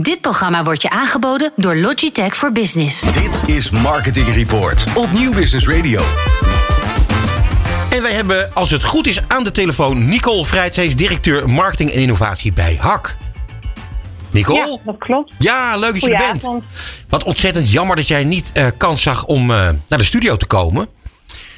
Dit programma wordt je aangeboden door Logitech voor Business. Dit is Marketing Report op Nieuw Business Radio. En wij hebben, als het goed is, aan de telefoon Nicole Vrijtsees, directeur marketing en innovatie bij HAK. Nicole? Ja, dat klopt. Ja, leuk dat je er bent. Wat ontzettend jammer dat jij niet eh, kans zag om eh, naar de studio te komen.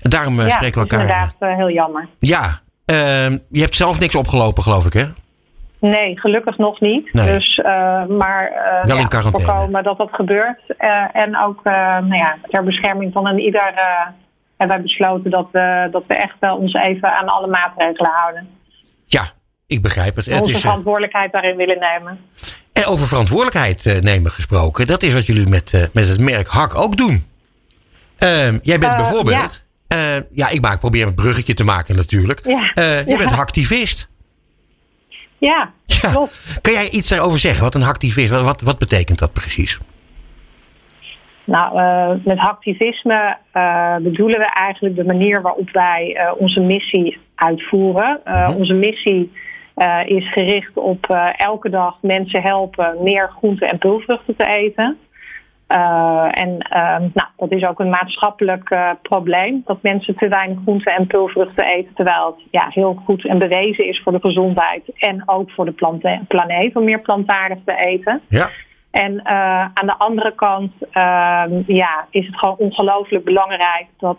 En daarom eh, ja, spreken we elkaar. inderdaad eh, heel jammer. Ja, ehm, je hebt zelf niks opgelopen, geloof ik, hè? Nee, gelukkig nog niet. Nee. Dus, eh, maar ja, quarantaine. voorkomen dat dat gebeurt. Eh, en ook nou ja, ter bescherming van een ieder hebben wij besloten dat we, dat we echt wel ons even aan alle maatregelen houden. Ja, ik begrijp het. het Onze is, eh, verantwoordelijkheid daarin willen nemen. en over verantwoordelijkheid nemen gesproken. Dat is wat jullie met, met het merk HAK ook doen. Ehm, jij bent bijvoorbeeld... Ja. ja, ik maak, probeer een bruggetje te maken natuurlijk. Ja. Jij Ja. bent hacktivist. Ja, Ja. klopt. Kan jij iets daarover zeggen? Wat een hacktivist, wat, wat, wat betekent dat precies? Nou, eh, met hacktivisme eh, bedoelen we eigenlijk de manier waarop wij eh, onze missie uitvoeren. Mhm. Onze missie is gericht op elke dag mensen helpen meer groenten en pulvruchten te eten. Eh, en eh, nou, dat is ook een maatschappelijk eh, probleem. Dat mensen te weinig groenten en pulvruchten eten. Terwijl het ja, heel goed en bewezen is voor de gezondheid. En ook voor de plante- planeet om meer plantaardig te eten. Ja. En eh, aan de andere kant ehm, ja, is het gewoon ongelooflijk belangrijk dat,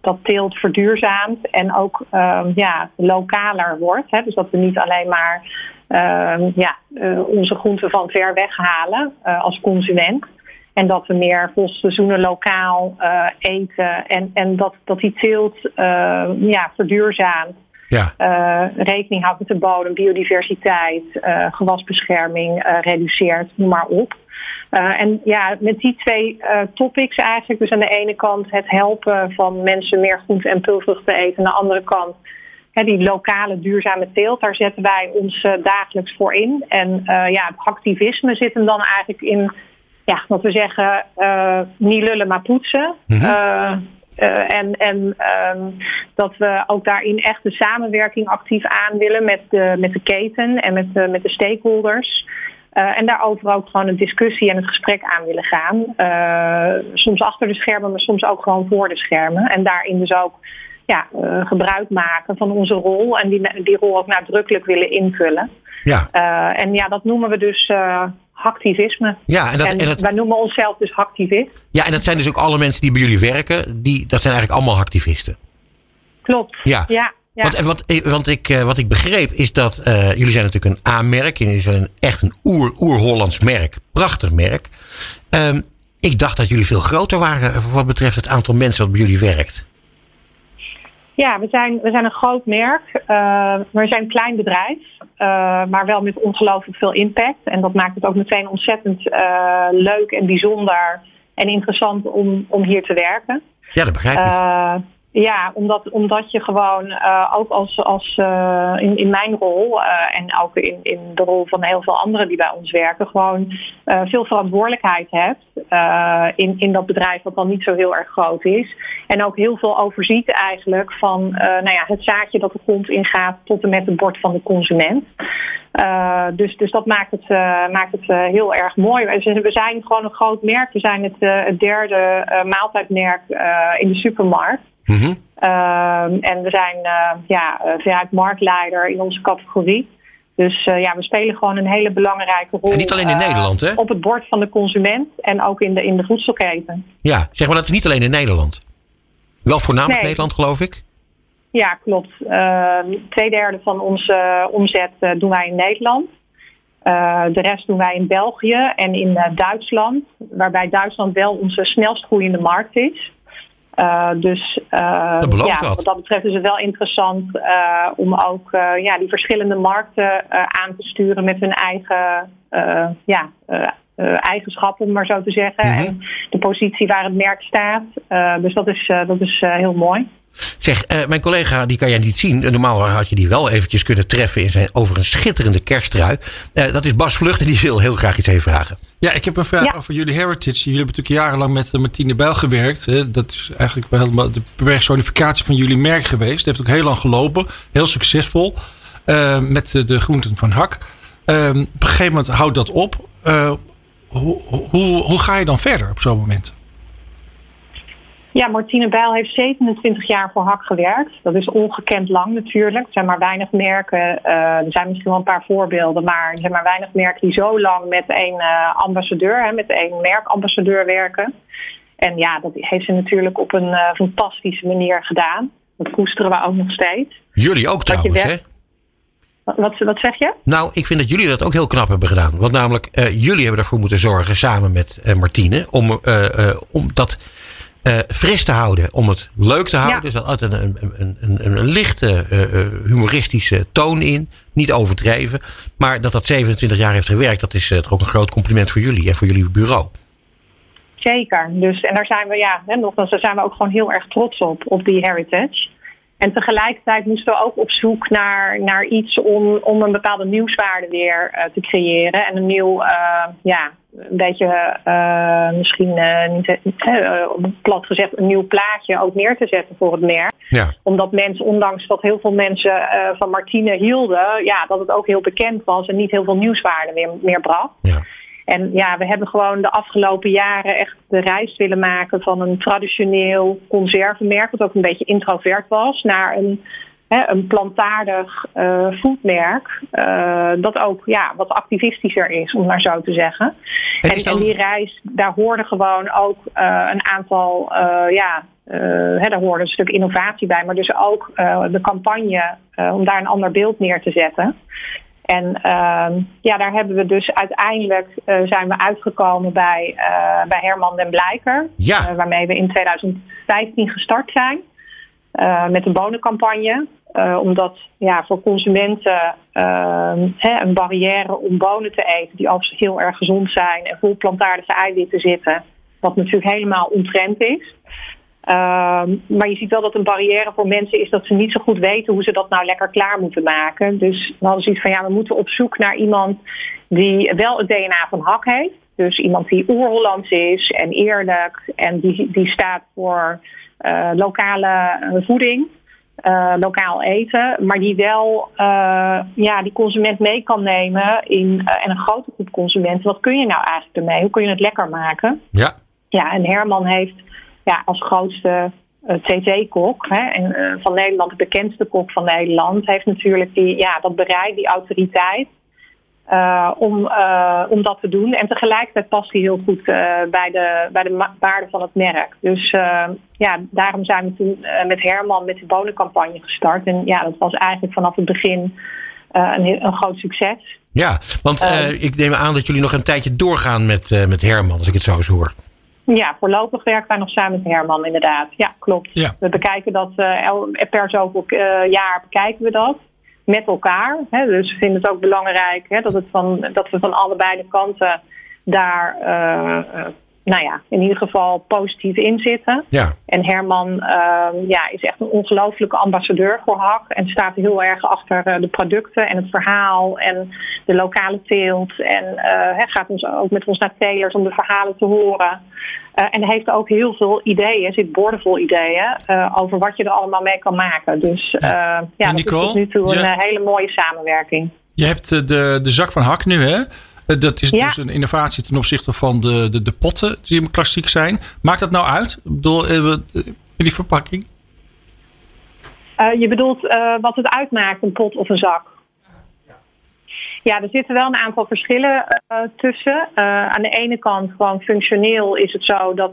dat teelt verduurzaamt en ook ehm, ja, lokaler wordt. Hè? Dus dat we niet alleen maar ehm, ja, eh, onze groenten van ver weg halen eh, als consument. En dat we meer volgens seizoenen lokaal eh, eten. En, en dat, dat die teelt eh, ja, verduurzaamt. Ja. Rekening houdt met de bodem, biodiversiteit, gewasbescherming reduceert, noem maar op. En ja, met die twee topics eigenlijk, dus aan de ene kant het helpen van mensen meer groente en pulvruchten te eten, aan de andere kant die lokale duurzame teelt, daar zetten wij ons eh, dagelijks voor in. En eh, ja, het activisme zit hem dan eigenlijk in, ja, wat we zeggen, eh, niet lullen maar poetsen. Mhm. En en ehm, dat we ook daarin echt de samenwerking actief aan willen met de, met de keten en met de, met de stakeholders. Eh, en daarover ook gewoon een discussie en het gesprek aan willen gaan. Soms achter de schermen, maar soms ook gewoon voor de schermen. En daarin dus ook ja, eh, gebruik maken van onze rol en die, die rol ook nadrukkelijk willen invullen. Ja. Eh, en ja, dat noemen we dus eh hacktivisme. Ja, en dat- en en dat- wij noemen onszelf dus hacktivist. ja, en dat zijn dus ook alle mensen die bij jullie werken. Die, dat zijn eigenlijk allemaal hacktivisten. Klopt. Ja. ja, ja. Want, want, want ik, wat ik begreep is dat jullie zijn natuurlijk een A-merk. Jullie zijn een, echt een oer, oer-Hollands merk. Prachtig merk. Ehm, ik dacht dat jullie veel groter waren wat betreft het aantal mensen dat bij jullie werkt. Ja, we zijn, we zijn een groot merk. eh, we zijn een klein bedrijf, eh, maar wel met ongelooflijk veel impact. En dat maakt het ook meteen ontzettend eh, leuk en bijzonder en interessant om, om hier te werken. Ja, dat begrijp ik. Ja, omdat, omdat je gewoon eh, ook als, als eh, in, in mijn rol eh, en ook in, in de rol van heel veel anderen die bij ons werken, gewoon veel verantwoordelijkheid hebt in, in dat bedrijf wat dan niet zo heel erg groot is. En ook heel veel overziet eigenlijk van nou ja, het zaadje dat de grond ingaat tot en met het bord van de consument. Dus, dus dat maakt het, maakt het heel erg mooi. We zijn gewoon een groot merk. We zijn het, het derde maaltijdmerk in de supermarkt. Mhm. Ehm, en we zijn eh, ja, eh, veruit marktleider in onze categorie. Dus eh, ja, we spelen gewoon een hele belangrijke rol. En niet alleen in Nederland, hè? Op het bord van de consument en ook in de, in de voedselketen. Ja, zeg maar dat is niet alleen in Nederland. Wel voornamelijk Nee. Nederland, geloof ik. Ja, klopt. Ehm twee derde van onze omzet doen wij in Nederland. De rest doen wij in België en in Duitsland. Waarbij Duitsland wel onze snelst groeiende markt is. Eh, dus eh, ja, wat. wat dat betreft is het wel interessant eh, om ook ja, die verschillende markten aan te sturen met hun eigen ja, eigenschappen, om maar zo te zeggen. Mhm. En de positie waar het merk staat. Dus dat is, dat is heel mooi. Zeg, eh, mijn collega, die kan jij niet zien. Normaal had je die wel eventjes kunnen treffen in zijn, over een schitterende kersttrui. Eh, dat is Bas Vlucht en die wil heel graag iets even vragen. Ja, ik heb een vraag Ja. over jullie heritage. Jullie hebben natuurlijk jarenlang met eh, Martine Bijl gewerkt. Hè. Dat is eigenlijk wel helemaal de personificatie van jullie merk geweest. Het heeft ook heel lang gelopen. Heel succesvol. met de groenten van Hak. Ehm, op een gegeven moment houdt dat op. Uh, hoe, hoe, hoe ga je dan verder op zo'n moment? Ja, Martine Bijl heeft 27 jaar voor HAK gewerkt. Dat is ongekend lang natuurlijk. Er zijn maar weinig merken, uh, er zijn misschien wel een paar voorbeelden, maar er zijn maar weinig merken die zo lang met één uh, ambassadeur, hè, met één merkambassadeur werken. En ja, dat heeft ze natuurlijk op een uh, fantastische manier gedaan. Dat koesteren we ook nog steeds. Jullie ook trouwens, hè? Wat, wat zeg je? Nou, ik vind dat jullie dat ook heel knap hebben gedaan. Want namelijk, jullie hebben ervoor moeten zorgen samen met Martine om, om dat uh, fris te houden, om het leuk te houden. Ja. Dus er altijd een, een, een, een lichte uh, humoristische toon in. Niet overdreven. Maar dat dat 27 jaar heeft gewerkt, dat is uh, toch ook een groot compliment voor jullie en voor jullie bureau. Zeker. Dus, en daar zijn we, ja, hè, nogmaals, daar zijn we ook gewoon heel erg trots op, op die heritage. En tegelijkertijd moesten we ook op zoek naar, naar iets om, om een bepaalde nieuwswaarde weer te creëren. En een nieuw, ja, een beetje uh, misschien niet plat gezegd een nieuw plaatje ook neer te zetten voor het merk. Ja. Omdat mensen, ondanks dat heel veel mensen van Martine hielden, ja, dat het ook heel bekend was en niet heel veel nieuwswaarde meer, meer bracht. Ja. En ja, we hebben gewoon de afgelopen jaren echt de reis willen maken van een traditioneel conservenmerk, wat ook een beetje introvert was, naar een, hè, een plantaardig uh. Uh, dat ook ja, wat activistischer is, om maar zo te zeggen. En, en, en die reis, daar hoorde gewoon ook uh, een aantal, ja, hè, daar hoorde een stuk innovatie bij, maar dus ook de campagne om daar een ander beeld neer te zetten. En uh, ja, daar hebben we dus uiteindelijk zijn we uitgekomen bij, bij Herman den Blijker. Ja. Waarmee we in 2015 gestart zijn met een bonencampagne. Omdat ja, voor consumenten ehm, hè, een barrière om bonen te eten die overigens heel erg gezond zijn en vol plantaardige eiwitten zitten. Wat natuurlijk helemaal ontrend is. Um, maar je ziet wel dat een barrière voor mensen is dat ze niet zo goed weten hoe ze dat nou lekker klaar moeten maken. Dus we hadden zoiets van ja, we moeten op zoek naar iemand die wel het DNA van hak heeft. Dus iemand die oer-Hollands is en eerlijk en die, die staat voor uh, lokale voeding. Uh, lokaal eten, maar die wel uh, ja, die consument mee kan nemen in, en een grote groep consumenten. Wat kun je nou eigenlijk ermee? Hoe kun je het lekker maken? Ja. Ja, en Herman heeft ja, als grootste TT-kok en, van Nederland, de bekendste kok van Nederland, heeft natuurlijk die, ja, dat bereid, die autoriteit uh, om, om dat te doen. En tegelijkertijd past hij heel goed bij, de, bij de waarde van het merk. Dus ja, daarom zijn we toen met Herman met de bonencampagne gestart. En ja, dat was eigenlijk vanaf het begin een, een groot succes. Ja, want ik neem aan dat jullie nog een tijdje doorgaan met, met Herman, als ik het zo eens hoor. Ja, voorlopig werken wij nog samen met Herman inderdaad. Ja, klopt. Ja. We bekijken dat per zoveel jaar bekijken we dat met elkaar. Hè. Dus we vinden het ook belangrijk hè, dat, het van, dat we van allebei de kanten daar uh, nou ja, in ieder geval positief in zitten. Ja. En Herman uh, ja, is echt een ongelofelijke ambassadeur voor HAK. En staat heel erg achter uh, de producten en het verhaal en de lokale teelt. En uh, hij gaat ons ook met ons naar telers om de verhalen te horen. En hij heeft ook heel veel ideeën, zit boordevol ideeën, over wat je er allemaal mee kan maken. Dus ja, ja dat Nicole, is tot nu toe ja. een hele mooie samenwerking. Je hebt de, de zak van HAK nu, hè? Dat is ja. dus een innovatie ten opzichte van de, de, de potten die klassiek zijn. Maakt dat nou uit? Ik bedoel, in die verpakking? Je bedoelt wat het uitmaakt, een pot of een zak? Ja, er zitten wel een aantal verschillen uh, tussen. aan de ene kant, gewoon functioneel, is het zo dat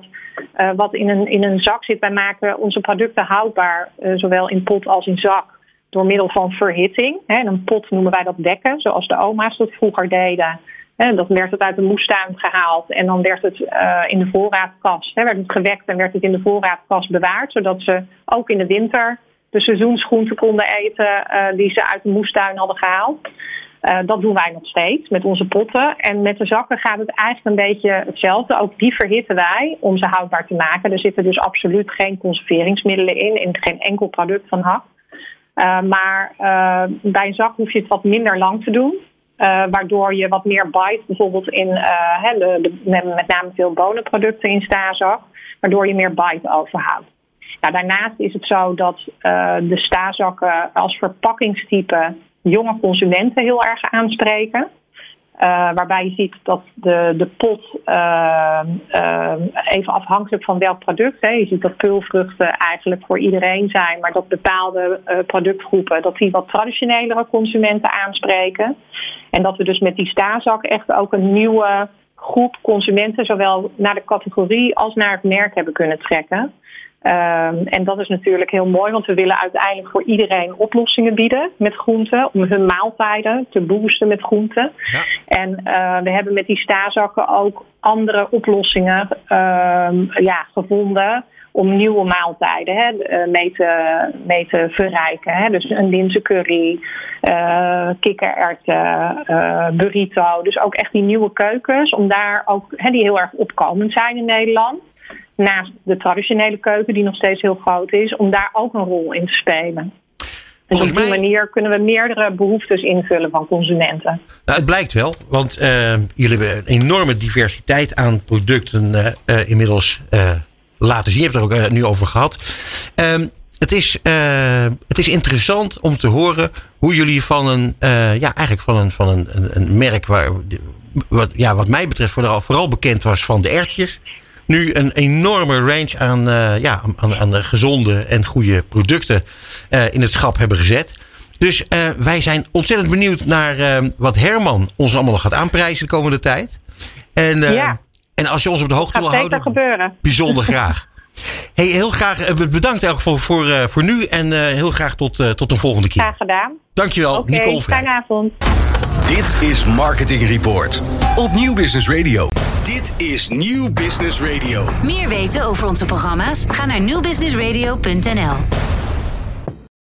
wat in een, in een zak zit, wij maken onze producten houdbaar, zowel in pot als in zak, door middel van verhitting. Hè, een pot noemen wij dat dekken, zoals de oma's dat vroeger deden. He, dat werd het uit de moestuin gehaald en dan werd het in de voorraadkast, he, werd het gewekt en werd het in de voorraadkast bewaard, zodat ze ook in de winter de seizoensgroenten konden eten die ze uit de moestuin hadden gehaald. Uh, dat doen wij nog steeds met onze potten. En met de zakken gaat het eigenlijk een beetje hetzelfde. Ook die verhitten wij om ze houdbaar te maken. Er zitten dus absoluut geen conserveringsmiddelen in, in geen enkel product van hak. maar bij een zak hoef je het wat minder lang te doen. Waardoor je wat meer bite, bijvoorbeeld in de, de, met name veel bonenproducten in stazak, waardoor je meer bite overhoudt. Nou, daarnaast is het zo dat de stazakken als verpakkingstype jonge consumenten heel erg aanspreken. waarbij je ziet dat de, de pot, even afhankelijk van welk product, hè, je ziet dat peulvruchten eigenlijk voor iedereen zijn, maar dat bepaalde productgroepen, dat die wat traditionelere consumenten aanspreken. En dat we dus met die stazak echt ook een nieuwe groep consumenten, zowel naar de categorie als naar het merk hebben kunnen trekken. Ehm, en dat is natuurlijk heel mooi, want we willen uiteindelijk voor iedereen oplossingen bieden met groenten. Om hun maaltijden te boosten met groenten. Ja. En uh, we hebben met die stazakken ook andere oplossingen uh, ja, gevonden om nieuwe maaltijden hè, eh, mee, te, mee te verrijken. Hè. Dus een linzencurry, uh, kikkererwten, uh, burrito. Dus ook echt die nieuwe keukens, om daar ook, hè, die heel erg opkomend zijn in Nederland naast de traditionele keuken, die nog steeds heel groot is, om daar ook een rol in te spelen. Dus op die manier kunnen we meerdere behoeftes invullen van consumenten. Nou, het blijkt wel, want uh, jullie hebben een enorme diversiteit aan producten uh, uh, inmiddels laten zien. Je hebt het er ook nu over gehad. Ehm, het, is, het is interessant om te horen hoe jullie van een, ja, eigenlijk van een, van een, een, een merk waar, wat, ja, wat mij betreft vooral, vooral bekend was van de ertjes nu een enorme range aan, uh, ja, aan, aan gezonde en goede producten uh, in het schap hebben gezet. Dus uh, wij zijn ontzettend benieuwd naar wat Herman ons allemaal nog gaat aanprijzen de komende tijd. En, ja. en als je ons op de hoogte wil houden, gebeuren. bijzonder graag. Hey, heel graag bedankt ook voor, voor, voor nu en heel graag tot, tot een volgende keer. Graag gedaan. Dankjewel, okay, Nicole Vrij. Fijne avond. Dit is Marketing Report op Nieuw Business Radio. Dit is Nieuw Business Radio. Meer weten over onze programma's? Ga naar nieuwbusinessradio.nl.